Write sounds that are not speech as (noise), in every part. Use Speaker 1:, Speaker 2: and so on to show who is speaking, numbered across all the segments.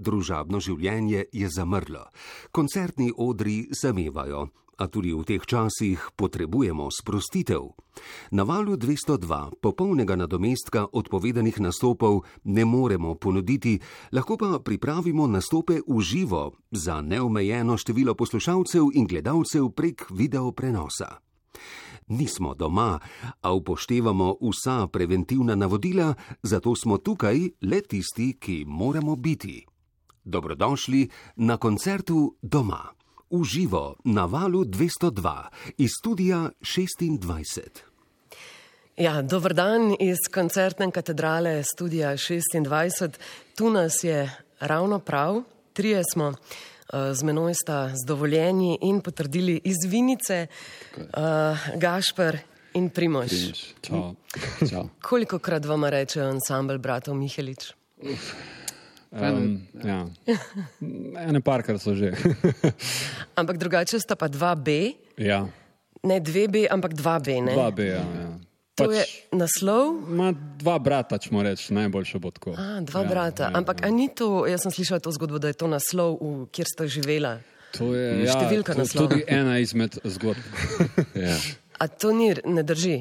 Speaker 1: družabno življenje je zamrlo, koncertni odri zamevajo, a tudi v teh časih potrebujemo sprostitev. Na valu 202 popolnega nadomestka odpovedanih nastopov ne moremo ponuditi, lahko pa pripravimo nastope v živo za neomejeno število poslušalcev in gledalcev prek videoprenosa. Nismo doma, a upoštevamo vsa preventivna navodila, zato smo tukaj le tisti, ki moramo biti. Dobrodošli na koncertu doma, v živo na valu 202 iz studia 26.
Speaker 2: Ja, dobr dan iz koncertne katedrale studia 26. Tu nas je ravno prav, trije smo. Z menoj sta z dovoljenji in potrdili iz Vinice, uh, Gašpr in Primož.
Speaker 3: Čau. Čau. (laughs)
Speaker 2: Koliko krat vam reče ansambl bratov Mihelič?
Speaker 3: Um, ja. Ene parkrat so že. (laughs)
Speaker 2: ampak drugače sta pa 2B.
Speaker 3: Ja.
Speaker 2: Ne 2B, ampak 2B. Ne?
Speaker 3: 2B, ja. ja.
Speaker 2: To pač, je naslov?
Speaker 3: Ma dva brata, če moramo reči, najboljše bo tako.
Speaker 2: A, dva ja, brata. Ja, ampak ja. ni to, jaz sem slišala to zgodbo, da je to naslov, v, kjer sta živela.
Speaker 3: To je
Speaker 2: ja, številka
Speaker 3: to,
Speaker 2: naslova.
Speaker 3: Tudi ena izmed zgodb. (laughs)
Speaker 2: ja. A to ni, ne drži?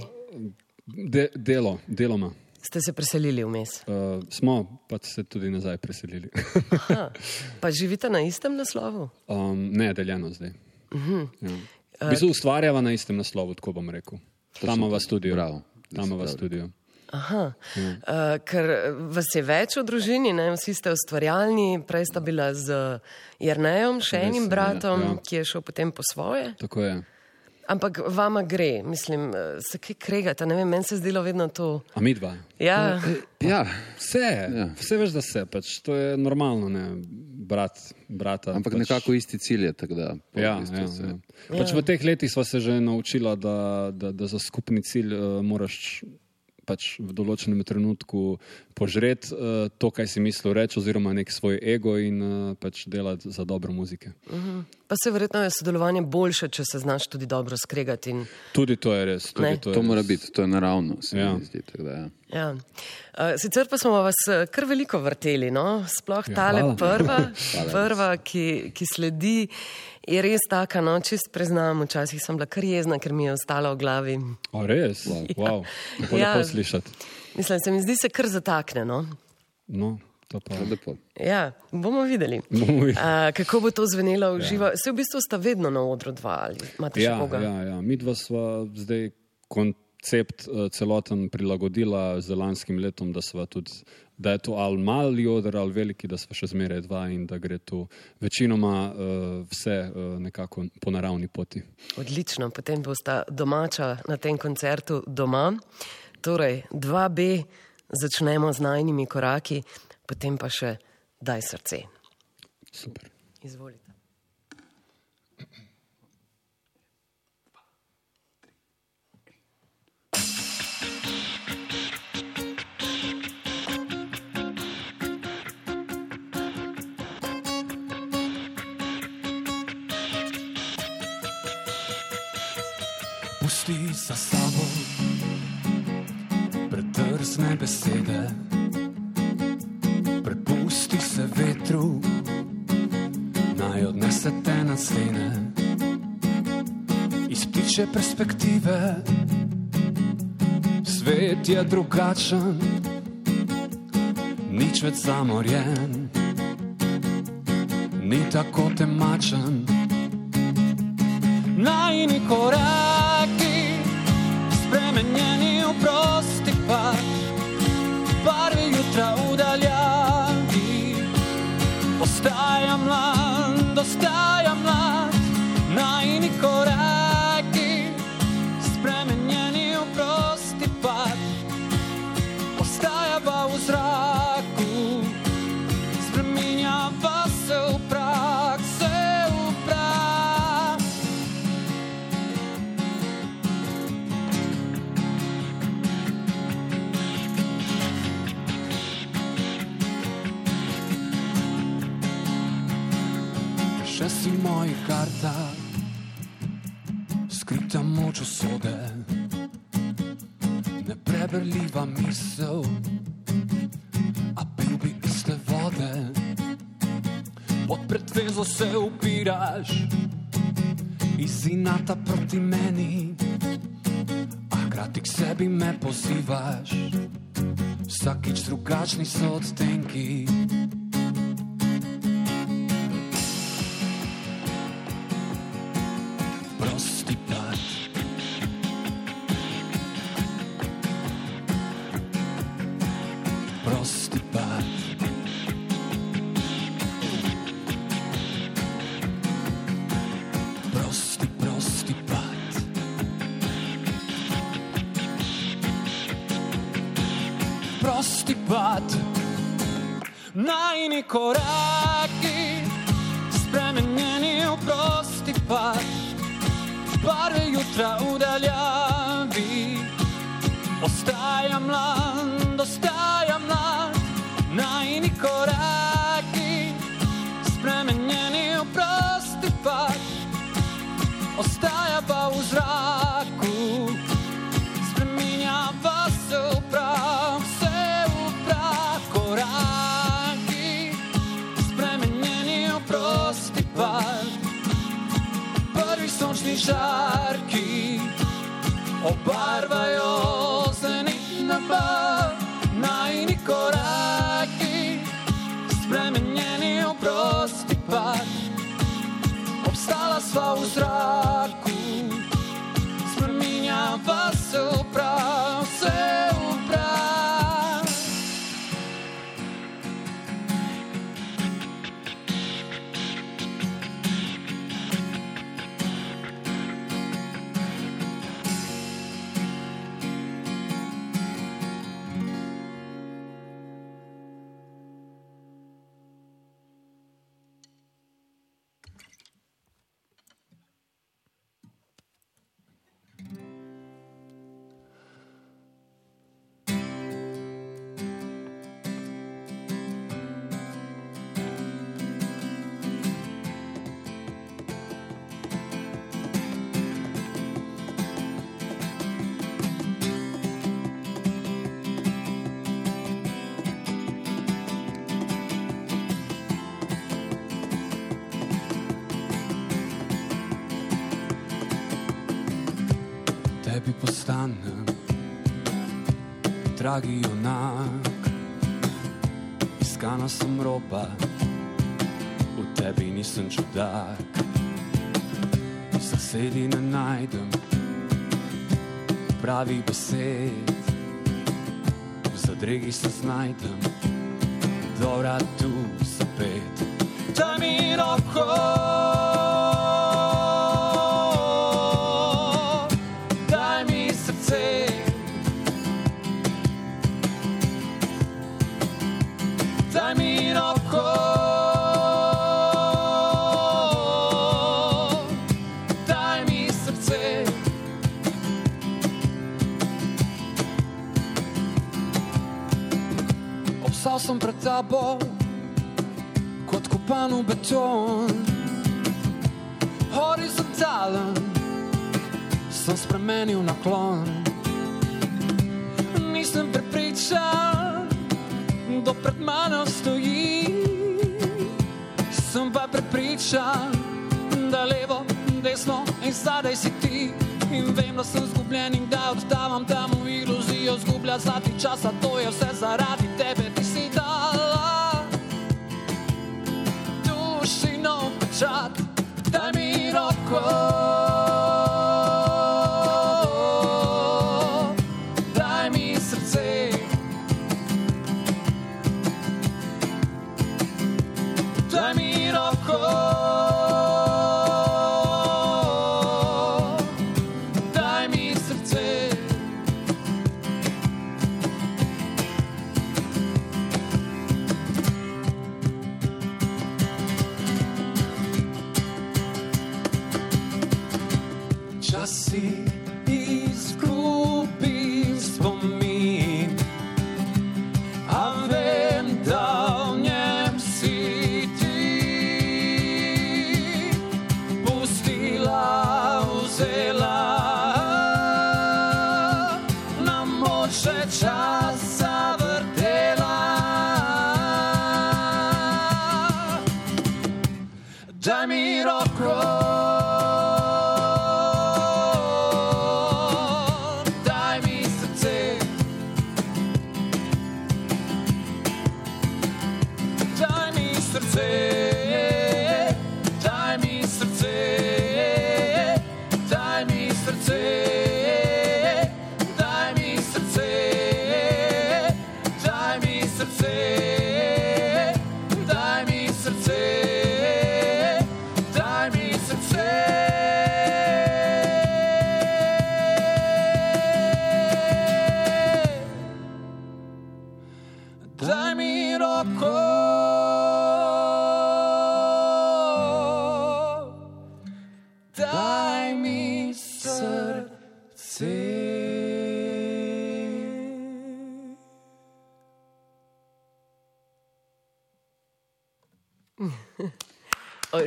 Speaker 3: De, delo, deloma.
Speaker 2: Ste se preselili vmes?
Speaker 3: Uh, smo, pa se tudi nazaj preselili.
Speaker 2: Aha, (laughs) pa živite na istem naslovu?
Speaker 3: Um, ne, deljeno zdaj. Uh
Speaker 2: Mhm.
Speaker 3: -huh. ja. V bistvu ustvarjava na istem naslovu, tako bom rekel. Tam v studiu.
Speaker 4: Bravo.
Speaker 3: Tam v studiu.
Speaker 2: Aha, uh, ker vas je več v družini, ne? vsi ste ustvarjalni, prej sta bila z Jrnejem, še
Speaker 3: Res,
Speaker 2: enim
Speaker 3: ja,
Speaker 2: bratom,
Speaker 3: ja.
Speaker 2: ki je šel potem po svoje.
Speaker 3: Tako je.
Speaker 2: Ampak vama gre, mislim, se kaj kregate, ne vem, meni se je zdelo vedno to.
Speaker 3: A mi dva?
Speaker 2: Ja,
Speaker 4: Ja,
Speaker 3: Vse,
Speaker 4: Ja.
Speaker 3: vse veš, da se, pač, to je normalno, ne, brat, brata.
Speaker 4: ampak
Speaker 3: pač,
Speaker 4: nekako isti cilj je. po
Speaker 3: Ja, ja,
Speaker 4: se-
Speaker 3: ja. Pač v teh letih smo se že naučili, da, da, da za skupni cilj uh, moraš pač v določenem trenutku požreti uh, to, kaj si mislil reči, oziroma nek svoj ego in uh, pač delati za dobro muzike.
Speaker 2: pa se verjetno je sodelovanje boljše, če se znaš tudi dobro skregati. In,
Speaker 3: Tudi to je res. Tudi
Speaker 2: Ne.
Speaker 3: to je
Speaker 4: To mora
Speaker 3: res.
Speaker 4: biti, to je naravno. Se
Speaker 3: Ja.
Speaker 4: zdi, da, ja.
Speaker 2: ja. uh, sicer pa smo vas eh, kar veliko vrteli, no? sploh
Speaker 3: Ja,
Speaker 2: tale
Speaker 3: hvala.
Speaker 2: prva, (laughs) prva ki, ki sledi, je res taka, no, čist priznam, včasih sem bila kar jezna, ker mi je ostala v glavi.
Speaker 3: O, res? (laughs) Wow. Lepo,
Speaker 2: Ja.
Speaker 3: lepo slišati.
Speaker 2: Mislim, se mi zdi se kar zatakne. No?
Speaker 3: No, to pa.
Speaker 4: To je lepo.
Speaker 2: Ja, bomo videli.
Speaker 3: Bomo videli.
Speaker 2: A, kako bo to zvenelo v živo? Se v bistvu sta vedno na odru dva ali imate še
Speaker 3: Ja,
Speaker 2: koga?
Speaker 3: ja, ja. Mi dva sva zdaj koncept uh, celoten prilagodila z lanskim letom, da, sva tudi, da je to ali mali odr ali veliki, da sva še zmeraj dva in da gre tu večinoma uh, vse uh, nekako po naravni poti.
Speaker 2: Odlično, potem bosta domača na tem koncertu doma. Torej, 2B začnemo z najnimi koraki, potem pa še daj srce.
Speaker 3: Super.
Speaker 2: Izvolite.
Speaker 5: Pusti za predrzne besede, prepusti se vetru, naj odnese te na stene. Iz ptiče perspektive svet je drugačen, nič več zamorjen, ni tako temačen najni koraki, spremenjeni nepreberljiva misel, a pil bi iste vode. od pretvezo se upiraš, izinata proti meni, a hkrati k sebi me pozivaš. Vsakič drugačni so odtenki. Obstala sva dragi junak, iskana sem roba, v tebi nisem čudak. Zasedi ne najdem pravi besed, v zadregi se znajdem, dobra tu zapet. Daj mi roko. Tabo, kot kopan v beton, horizontalen sem spremenil naklon. Nisem prepričan, da pred mano stoji. Sem pa prepričan, da levo, desno in zadaj si ti. In vem, da sem zgubljen in da oddavam tam v iluzijo, zgublja zlati časa, to je vse zaradi tebe, nov pečat, daj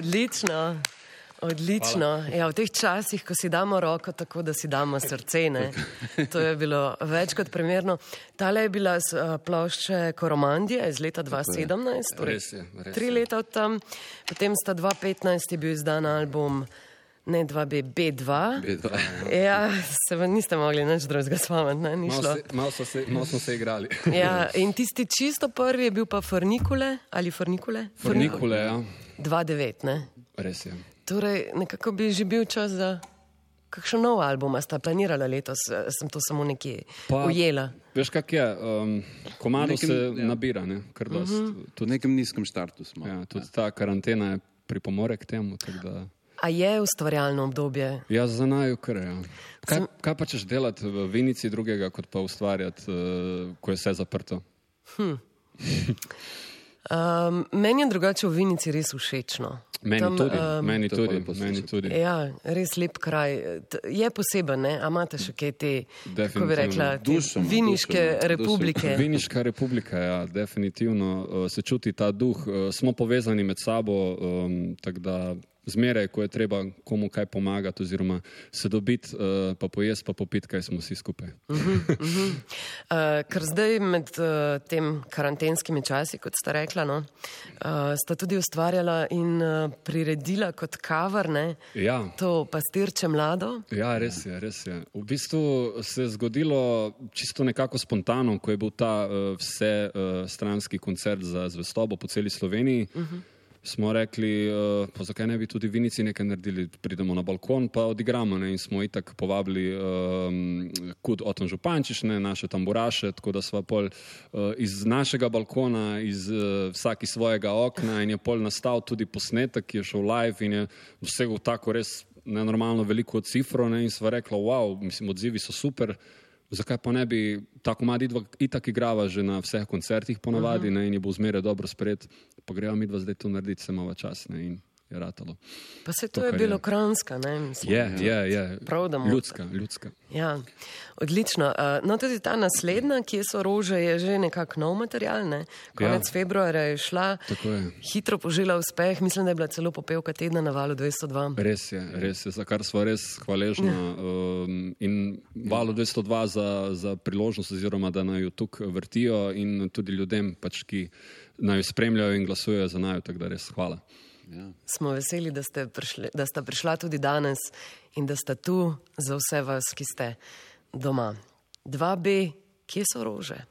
Speaker 2: Odlično. Odlično. Ja, v teh časih, ko si damo roko, tako da si damo srce, ne? (laughs) to je bilo več kot primerno. Tale je bila z uh, plošče Koromandija iz leta 2017, torej
Speaker 3: Res je, res
Speaker 2: tri
Speaker 3: je.
Speaker 2: leta od tam, potem sta 2015 je bil izdan album ne 2B, B2.
Speaker 4: B2.
Speaker 2: Ja, se vam niste mogli nič drugega spomniti, ne, ni
Speaker 3: Malo,
Speaker 2: šlo.
Speaker 3: se, malo, se, malo smo se igrali.
Speaker 2: Ja, (laughs) in tisti čisto prvi je bil pa Fornikule ali Fornikule?
Speaker 3: Fornikule, ja.
Speaker 2: 2-9, ne?
Speaker 3: Res je.
Speaker 2: Torej, nekako bi že bil čas za kakšen nov album, a sta planirala letos, eh, sem to samo nekje
Speaker 3: Pa-
Speaker 2: ujela.
Speaker 3: Veš, kak je? Um, komado
Speaker 4: Nekem-
Speaker 3: se
Speaker 4: ja.
Speaker 3: nabira, ne? kar dost. Uh
Speaker 4: V nekem nizkem štartu smo.
Speaker 3: Ja, tudi ta karantena je pripomore k temu.
Speaker 2: A je ustvarjalno obdobje?
Speaker 3: Ja, za naju kar je. ja. Kaj,
Speaker 2: Sem-
Speaker 3: kaj pa češ delati v Vinici drugega, kot pa ustvarjati, uh, ko je vse zaprto? (laughs)
Speaker 2: Um, meni je drugače v Vinici res všečno.
Speaker 3: Meni
Speaker 2: Tam,
Speaker 3: tudi,
Speaker 2: em,
Speaker 3: meni tudi, meni tudi.
Speaker 2: Ja, res lep kraj. Je poseben, ne? A imate še kaj te, kako bi rekla, te
Speaker 4: Dušo ima,
Speaker 2: viniške
Speaker 4: dušo.
Speaker 2: republike? (laughs)
Speaker 3: Viniška republika, ja, definitivno uh, se čuti ta duh, uh, smo povezani med sabo, um, tako da zmeraj, ko je treba komu kaj pomagati, oziroma se dobiti, uh, pa pojesti, pa popiti, kaj smo vsi skupaj.
Speaker 2: Uh, ker zdaj med uh, tem karantenskimi časi, kot sta rekla, no, uh, sta tudi ustvarjala in uh, priredila kot kavarne
Speaker 3: Ja.
Speaker 2: to pastirče mlado.
Speaker 3: Ja, res je, res je. V bistvu se je zgodilo čisto nekako spontano, ko je bil ta uh, vse uh, stranski koncert za zvestobo po celi Sloveniji. Uh -huh. Smo rekli, uh, pa zakaj ne bi tudi Vinici nekaj naredili, pridemo na balkon, pa odigramo. Ne? In smo itak povabili um, kud Oton Župančič, ne, naše tamburaše, tako da smo pol uh, iz našega balkona, iz uh, vsaki svojega okna in je pol nastal tudi posnetek, ki je šel live in je dosegel tako res nenormalno veliko cifro ne, in sva rekla, wow, mislim, odzivi so super. Zakaj pa ne bi ta komad itak igrava že na vseh koncertih ponavadi uh -huh. ne, in je bo zmeraj dobro sprejet, pa greva mi dva zdaj to narediti, se malo čas ne, in je ratalo.
Speaker 2: Pa se to,
Speaker 3: To,
Speaker 2: je bilo
Speaker 3: je.
Speaker 2: kranska, ne? Mislim,
Speaker 3: Je, je, je.
Speaker 2: Prav, da mu-
Speaker 3: Ljudska, ljudska.
Speaker 2: Ja, odlično. Uh, no, tudi ta naslednja, kje so rože, je že nekako nov material. Ne? Konec ja. februarja je šla,
Speaker 3: Tako je.
Speaker 2: hitro požela uspeh, mislim, da je bila celo popevka tedna na valu 202.
Speaker 3: Res je, res je, za kar smo res hvaležni. Um, in valo 202 za, za priložnost, oziroma da naj jo tukaj vrtijo, in tudi ljudem, pač, ki naj jo spremljajo in glasujejo za naj, tako da res hvala.
Speaker 4: Ja.
Speaker 2: Smo veseli, da, prišli, da sta prišla tudi danes in da sta tu za vse vas, ki ste doma. 2B, kje so rože?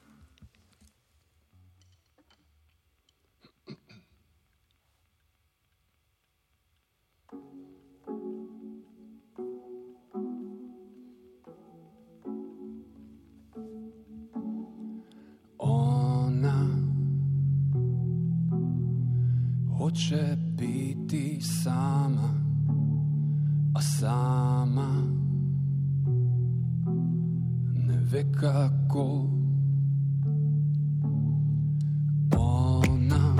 Speaker 5: Hoče biti sama, a sama ne ve kako. Ona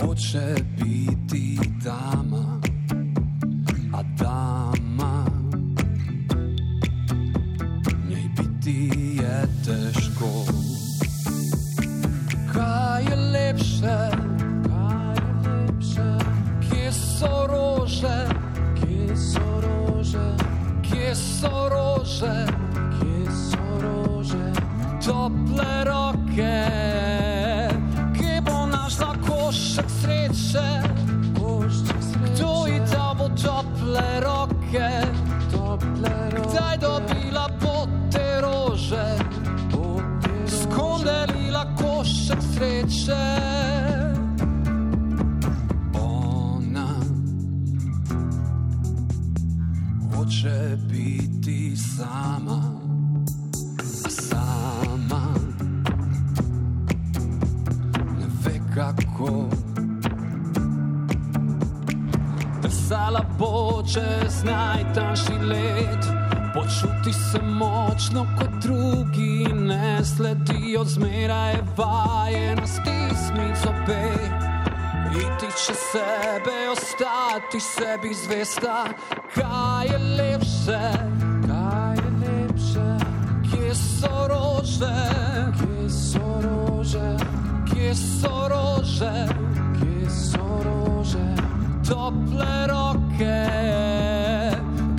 Speaker 5: hoče biti dama, Plesala bo čez najtanjši let, počuti se močno kot drugi, ne sledijo zmeraj vajena stisniti zobe. Iti čez sebe, ostati sebi zvesta, kaj je lepše, kaj je lepše, kje so rože, kje so rože, kje so rože, kje so rože, tople roke,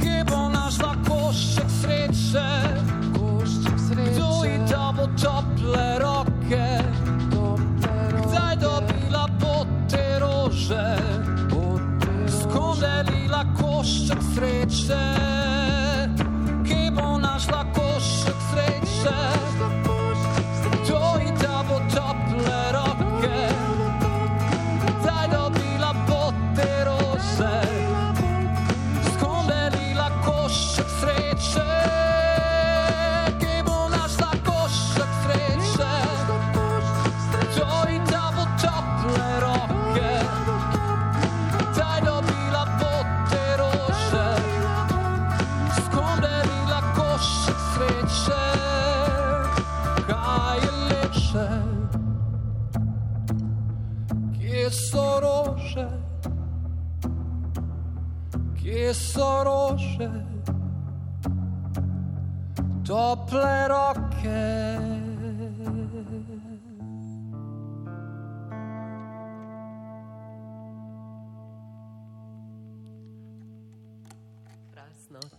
Speaker 5: kje bo našla košček sreče, košček sreče, kdo ji da bo tople roke, kdaj dobila bo te rože, skondelila košček sreče, kje bo našla košček sreče,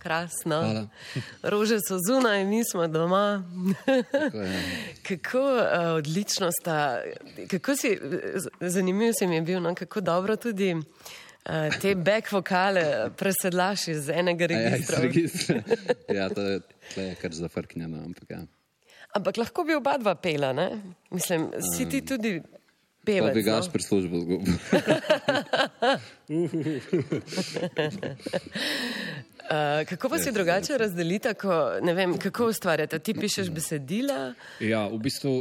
Speaker 2: Krasno.
Speaker 3: Hvala. (laughs)
Speaker 2: Rože so zunaj, mi smo doma.
Speaker 4: Tako je. (laughs)
Speaker 2: Kako uh, odlično sta, kako si, zanimiv se mi je bil, no, kako dobro tudi uh, te back vokale presedlaš iz enega
Speaker 4: A Ja, iz
Speaker 2: registra.
Speaker 4: registra. (laughs) Ja, to je, to je kar zafrknjeno, ampak ja.
Speaker 2: Ampak lahko bi oba dva pela, ne? Mislim, si ti tudi
Speaker 4: Pa
Speaker 2: pevec.
Speaker 4: bi
Speaker 2: No?
Speaker 4: Gašper službo zgubil.
Speaker 2: Uh, kako pa si drugače razdelite, ko, vem, kako ustvarjate? Ti pišeš besedila,
Speaker 3: Ja, v bistvu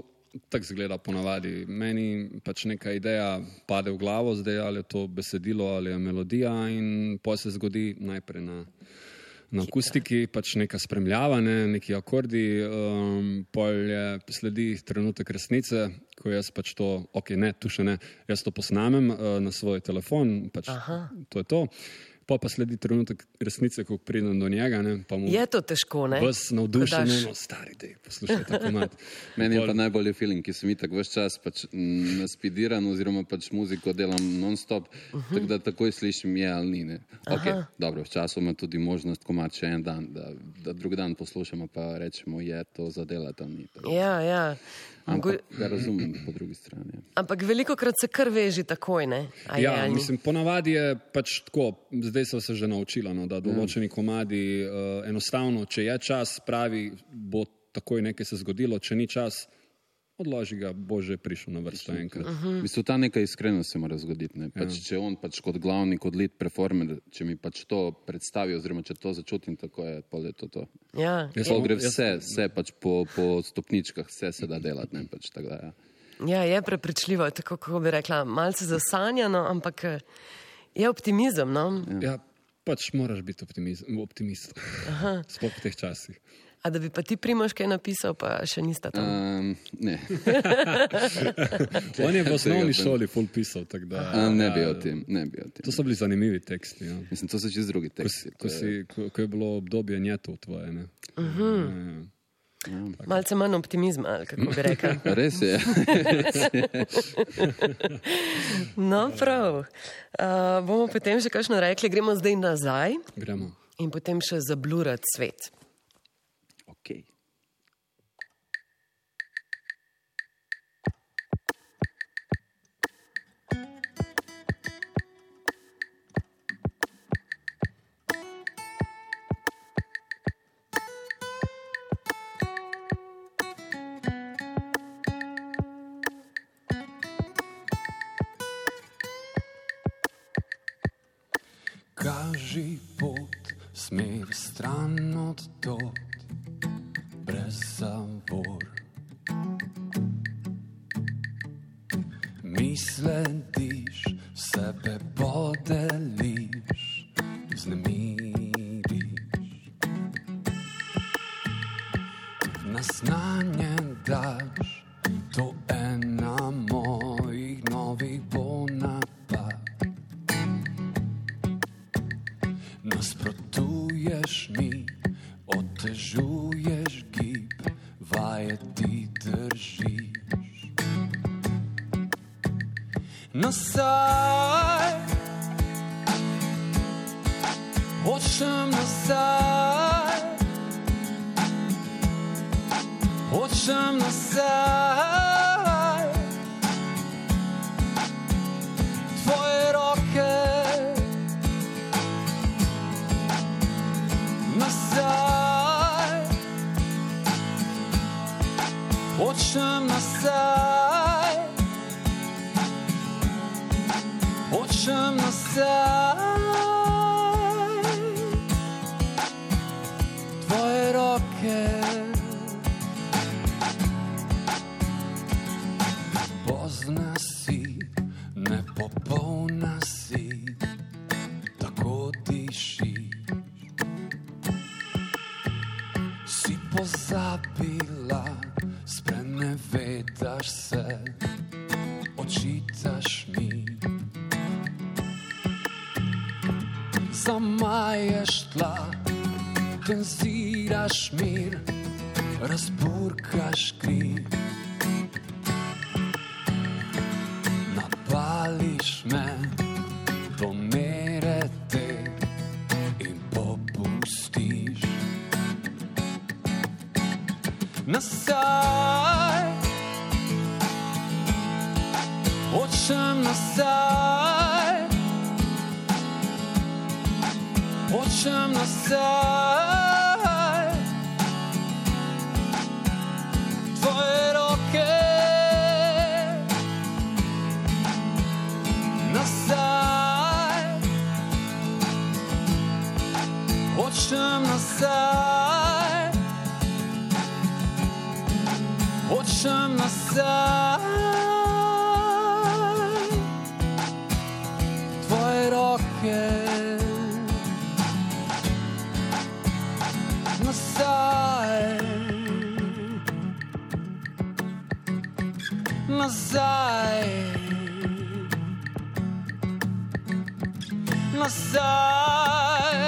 Speaker 3: tako zgleda ponavadi. Meni pač neka ideja pade v glavo, zdaj ali je to besedilo ali je melodija, in pa se zgodi najprej na, na akustiki, pač neka spremljava, ne, neki akordi, um, pol je sledi trenutek resnice, ko jaz pač to, ok, ne, tu še ne, jaz to posnamem uh, na svoj telefon, pač to je to. Pa pa sledi trenutek resnice, ko pridem do njega, ne, pa mu
Speaker 2: je to težko, ne?
Speaker 3: Ves navdušen,
Speaker 2: Ko daš-
Speaker 3: no, stari, dej, poslušaj ta komad. (laughs)
Speaker 4: Meni je pa najbolj feeling, ki sem itak vse čas pač naspidiran, oziroma pač muziko delam non-stop, uh -huh. tako da takoj slišim je ali ni. ne. Okay, dobro, včasih ima tudi možnost komat še en dan, da, da drug dan poslušamo, pa rečemo, je to zadelati ali ni. Tako.
Speaker 2: Ja, ja.
Speaker 4: Ampak ga razumem po drugi strani.
Speaker 2: ampak veliko krat se kar veži takoj, je,
Speaker 3: Ja,
Speaker 2: ni?
Speaker 3: mislim, ponavadi je pač tako, zdaj sem se že naučila, no, da določeni komadi uh, enostavno, če je čas, pravi, bo takoj nekaj se zgodilo, če ni čas, odloži ga, bo že prišel na vrsto enkrat. Uh -huh.
Speaker 4: V bistvu ta neka iskrenost se mora zgoditi. ne. Pač, če on pač kot glavni, kot lead performer, če mi pač to predstavi, oziroma če to začutim, tako je, pol je to. to.
Speaker 2: Ja,
Speaker 3: Jaz
Speaker 2: je,
Speaker 4: To gre vse, vse pač po, po stopničkah, vse se da delati. Ne, pač, tako da, ja.
Speaker 2: ja, je prepričljivo, tako kako bi rekla, malce zasanjano, ampak eh, je optimizem. No?
Speaker 3: Ja, pač moraš biti optimiz, optimist. Sploh v teh časih.
Speaker 2: A da bi pa ti primoš kaj napisal, pa še nista tam.
Speaker 4: Um, ne, (laughs)
Speaker 3: On je v osnovni šoli full pisal, da.
Speaker 4: um, ne
Speaker 3: ja,
Speaker 4: bi o tem. Ne bi o tem.
Speaker 3: To so bili zanimivi teksti. Ja.
Speaker 4: Mislim, to so čez drugi
Speaker 3: Ko,
Speaker 4: teksti.
Speaker 3: si, ko, si, ko, ko je bilo obdobje njetov tvoje. Ne? Uh
Speaker 2: Mhm.
Speaker 3: -huh.
Speaker 2: Malce manj optimizma, ali kako bi rekla. (laughs)
Speaker 4: Res je. (laughs)
Speaker 2: No, prav. Uh, bomo potem še kakšno rekli, gremo zdaj nazaj
Speaker 3: Gremo.
Speaker 2: in potem še zablurati svet.
Speaker 4: Okay.
Speaker 5: Ena mojih novih bo napad. Nasprotuješ mi, otežuješ gib, vajeti držiš. Nazaj, hočem nazaj, hočem nazaj. Hočem zamaješ tla, tenziraš mir, razburkaš kri. Napališ me do mere te in popustiš. Nazaj, Hočem nazaj, nazaj,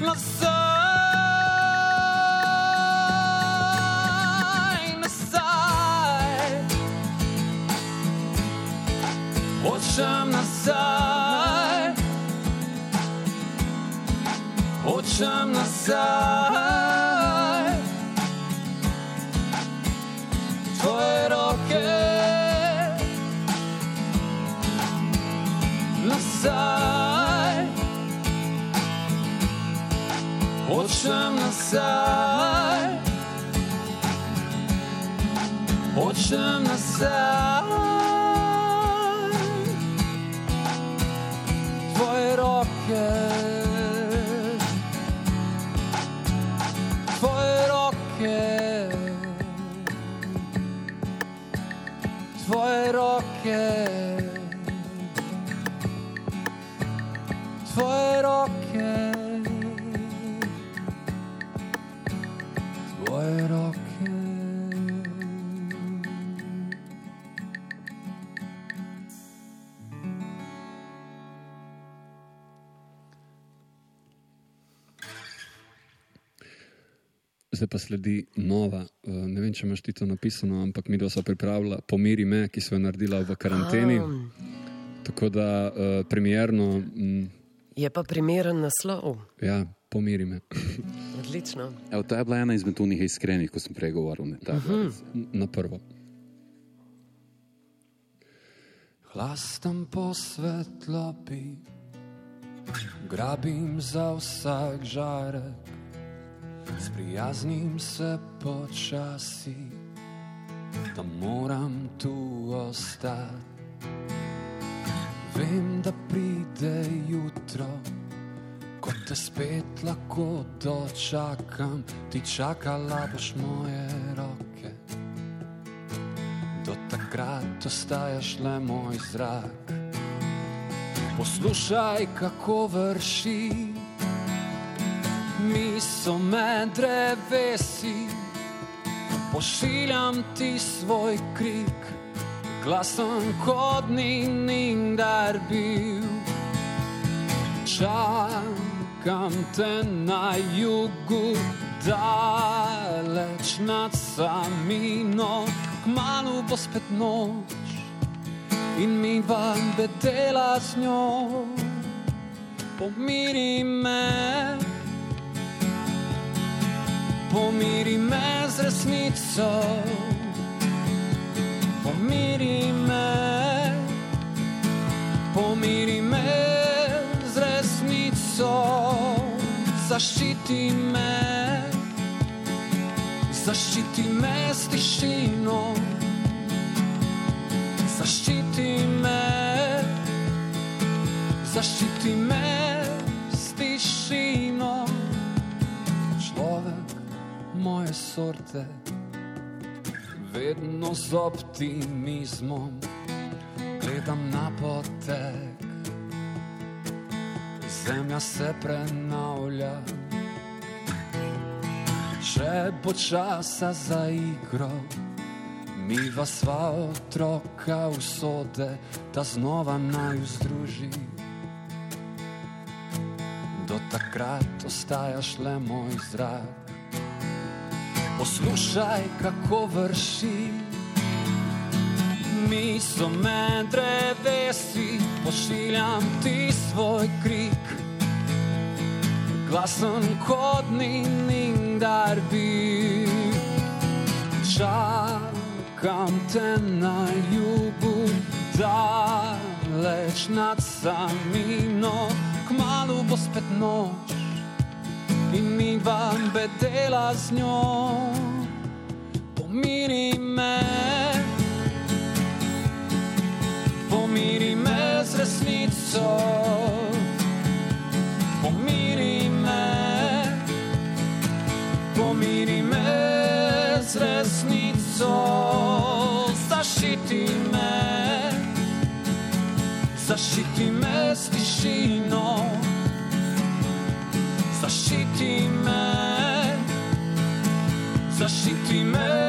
Speaker 5: nazaj, nazaj, hočem nazaj. Hočem nazaj, nazaj. Hočem nazaj, hočem nazaj, tvoje roke. Zdaj pa sledi nova, eh, ne vem, če imaš ti to napisano, ampak mi dva sva pripravila Pomiri me, ki so jo naredila v karanteni. Tako da uh, premjerno. Mm,
Speaker 2: Je pa primeren naslov.
Speaker 5: ja, pomiri me. (laughs)
Speaker 2: Odlično.
Speaker 4: Evo, to je bila ena izmed unih iskrenih, ko sem prej govoril. Ne, uh
Speaker 5: Na prvo. Hlastam po svetlobi, grabim za vsak žarek, sprijaznim se počasi, da moram tu ostati. Vem, da pride jutro, ko te spet lahko dočakam, ti čakala boš moje roke. Do takrat ostajaš le moj zrak. Poslušaj, kako vrši, mi so me drevesi, pošiljam ti svoj krik, glasen kot ni nikdar bil. Čakam te na jugu, daleč nad samino, kmalo bo spet noč in mi vam bedela z njo. Pomiri me, pomiri me z resnico, pomiri me, pomiri me z resnico, zaščiti me, zaščiti me s tišino. Zaščiti me, zaščiti me moje sorte, vedno z optimizmom gledam na potek. Zemlja se prenavlja, še bo časa za igro. Mi vas sva otroka usode, da znova naju združi. Do takrat ostajaš le moj zrak. Poslušaj, kako vrši. Mi so me drevesi, pošiljam ti svoj krik. Glasen kot ni nikdar bil. Čas čakam te na jugu, daleč nad samino, kmalo bo spet noč in mi vam bedela z njo. Pomiri me, pomiri me z resnico, pomiri me, pomiri me z resnico. Zaščiti me, zaščiti me s tišino, zaščiti me, zaščiti me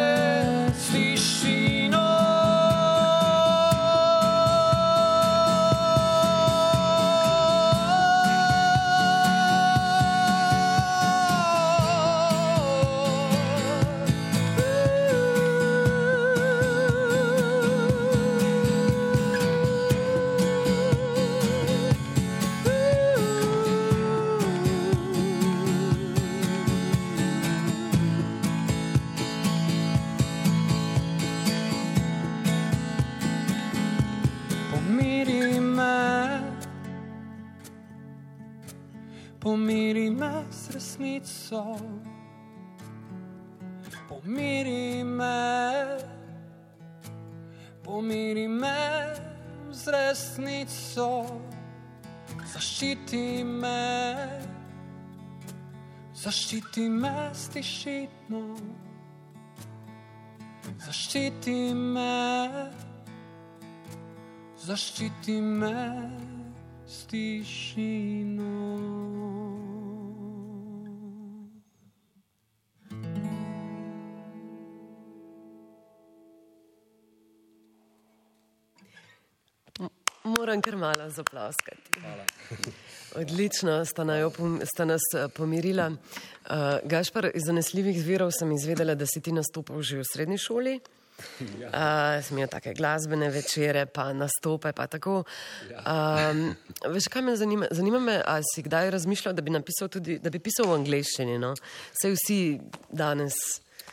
Speaker 5: resnico, pomiri me, pomiri me z resnico, zaščiti me, zaščiti me s tišino, zaščiti me zaščiti me s tišino.
Speaker 2: Moram kar malo zaploskati. Odlično sta, najo, sta nas eh, pomirila. Uh, Gašpar, iz zanesljivih virov sem izvedela, da si ti nastopal že v srednji šoli. Ja. Uh, Smijo take glasbene večere, pa nastope, pa tako. Um, veš, kaj me zanima? Zanima me, ali si kdaj razmišljal, da bi tudi, da bi pisal v angleščini, no? Sej vsi danes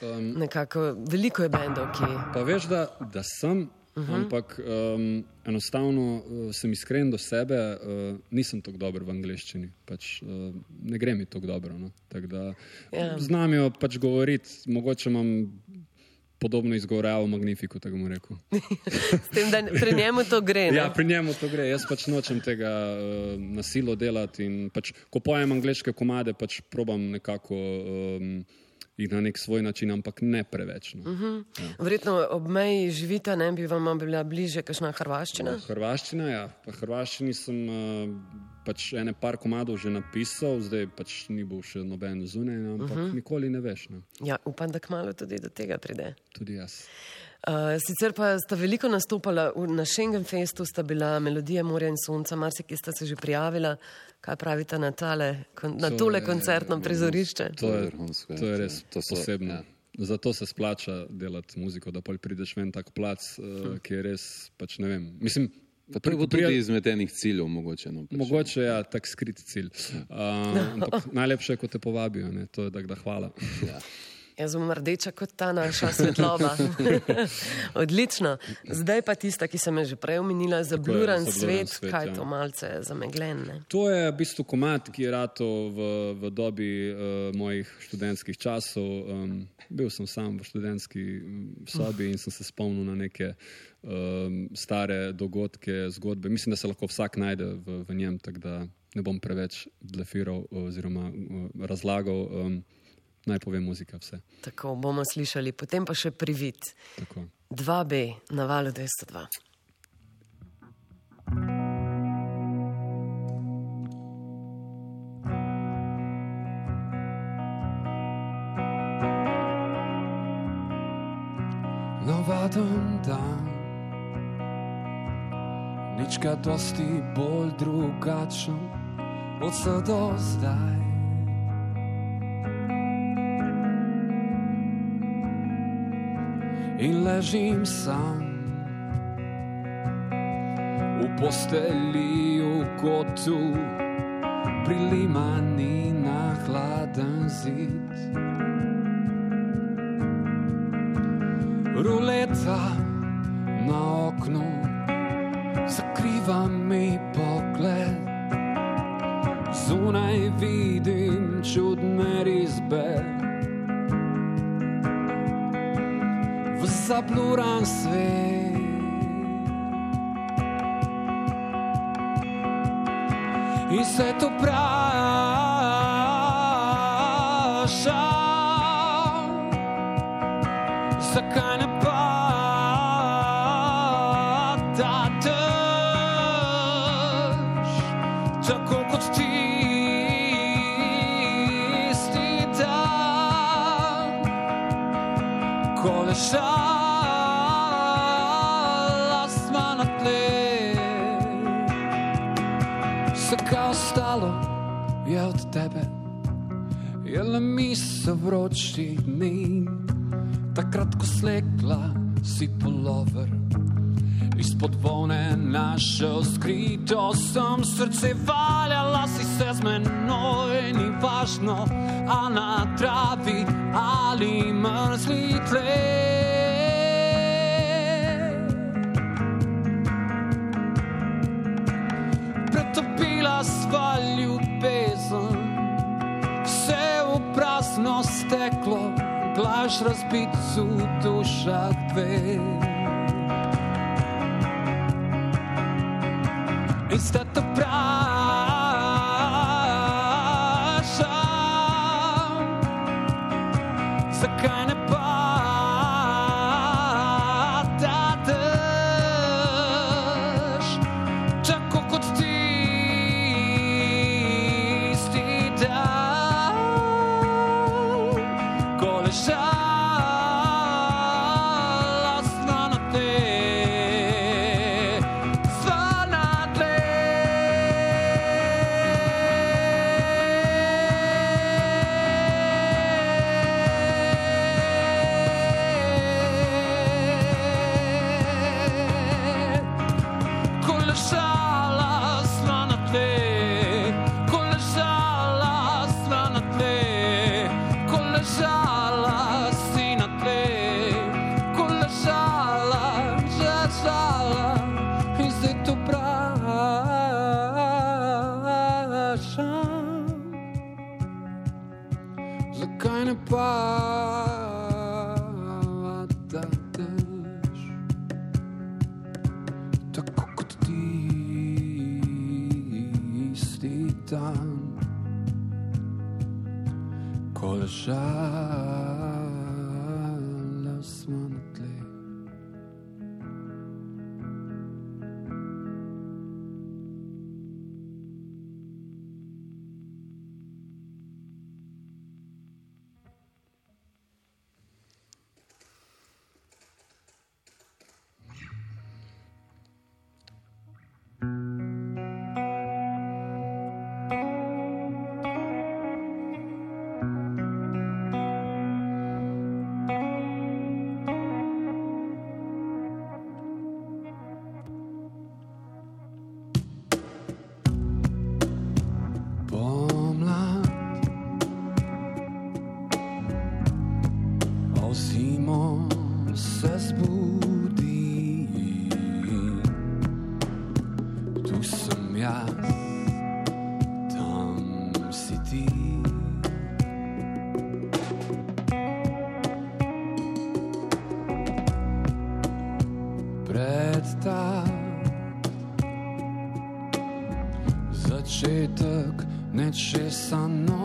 Speaker 2: um, nekako, veliko je bendov, ki.
Speaker 3: Pa veš, da, da sem, uh -huh. ampak um, enostavno uh, sem iskren do sebe, uh, nisem tako dober v angleščini, pač uh, ne gre mi tako dobro. No? Tak da,
Speaker 2: Ja.
Speaker 3: Znam jo pač govoriti, mogoče imam podobno izgovarjal Magnifiku, tako bom rekel. (laughs)
Speaker 2: S tem, da pri njemu to gre. Ne?
Speaker 3: Ja, pri njemu to gre. Jaz pač nočem tega uh, nasilo delati. In pač, ko pojem angliške komade, pač probam nekako. Um, Jih na nek svoj način, ampak ne preveč. No. Uh -huh.
Speaker 2: ja. Verjetno ob meji živite, ne bi vam bila bliže, kakšna hrvaščina?
Speaker 3: Hrvaščina, ja. Pa hrvaščini sem uh, pač ene par komadov že napisal, zdaj pač ni bil še noben zunaj, no, ampak uh -huh. nikoli ne veš. No.
Speaker 2: Ja, upam, da kmalo tudi do tega pride.
Speaker 3: Tudi jaz.
Speaker 2: Uh, sicer pa sta veliko nastopala na Schengen Festu, sta bila Melodija Morja in Sonca, marsikaj sta se že prijavila. Kaj pravite na, tale, na to tole je, koncertno je, prizorišče?
Speaker 3: To je, to je res to so, posebno. Ja. Zato se splača delati muziko, da prideš ven tak plac, uh, ki je res, pač ne vem. Mislim,
Speaker 4: Pa to je tudi prijel... izmed enih ciljev, mogoče. No,
Speaker 3: pač. Mogoče je ja, tak skrit cilj. Uh, no. (laughs) Najlepše je, ko te povabijo, ne? to je, da, da hvala. Ja.
Speaker 2: Jaz bom rdeča kot ta naša svetloba. (laughs) Odlično. Zdaj pa tista, ki sem že prej omenila, za bluren svet, svet, kaj ja. to malce zamegljen. Ne?
Speaker 3: To je v bistvu komat, ki je rato v, v dobi uh, mojih študentskih časov. Um, bil sem sam v študentski sobi in sem se spomnil na neke um, stare dogodke, zgodbe. Mislim, da se lahko vsak najde v, v njem, tako da ne bom preveč blefiral oziroma uh, razlagal. Um, naj pove muzika vse.
Speaker 2: Tako bomo slišali, potem pa še privid. 2B na valu 202.
Speaker 5: Navaden dan, nič kaj dosti bolj drugačen od vse do zdaj. in ležim sam v posteli v kotu, prilimani na hladen zid. Ruleta zapluran svet. In se to našel skrito, sem srce valjala, si se z menoj, ni važno, a na travi ali mrzli tleh. prazno steklo, glaš razbit v dušah dve. In sta to prav. goodbye. jaz, tam si ti. Predstav začetek nečesa novega.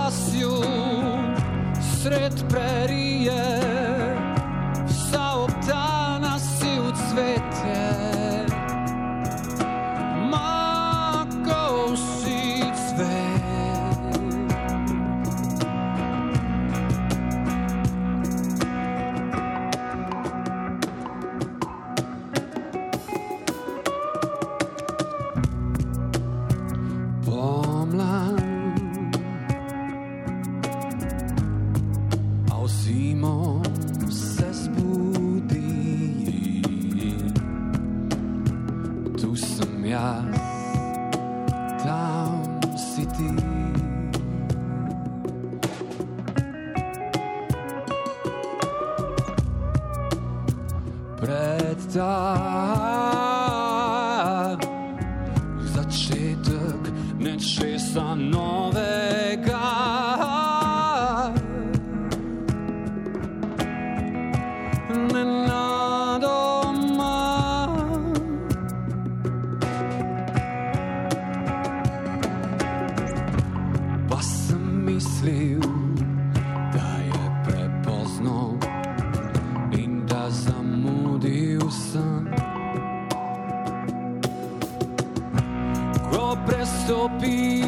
Speaker 5: oglasju sred prerije, vsa obdana si v cvetje. be.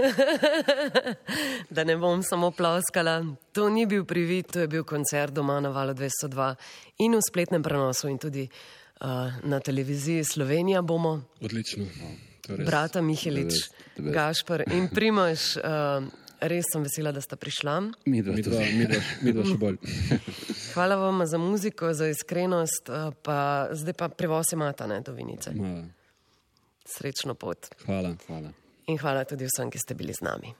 Speaker 5: (laughs) da
Speaker 2: ne bom samo ploskala. To ni bil privid, to je bil koncert doma na Valu 202 in v spletnem prenosu in tudi uh, na televiziji Slovenija bomo.
Speaker 3: Odlično. Je res.
Speaker 2: Brata Mihelič. Gašpar in Primož, uh, res sem vesela, da sta prišla.
Speaker 4: Mi dva
Speaker 3: Mi dva, mi dva, mi dva še bolj. (laughs)
Speaker 2: Hvala vam za muziko, za iskrenost, uh, pa zdaj pa prevoz imata, ne, do Vinice.
Speaker 3: Ma,
Speaker 2: Srečno pot.
Speaker 3: Hvala.
Speaker 4: Hvala.
Speaker 2: In hvala tudi vsem, ki ste bili z nami.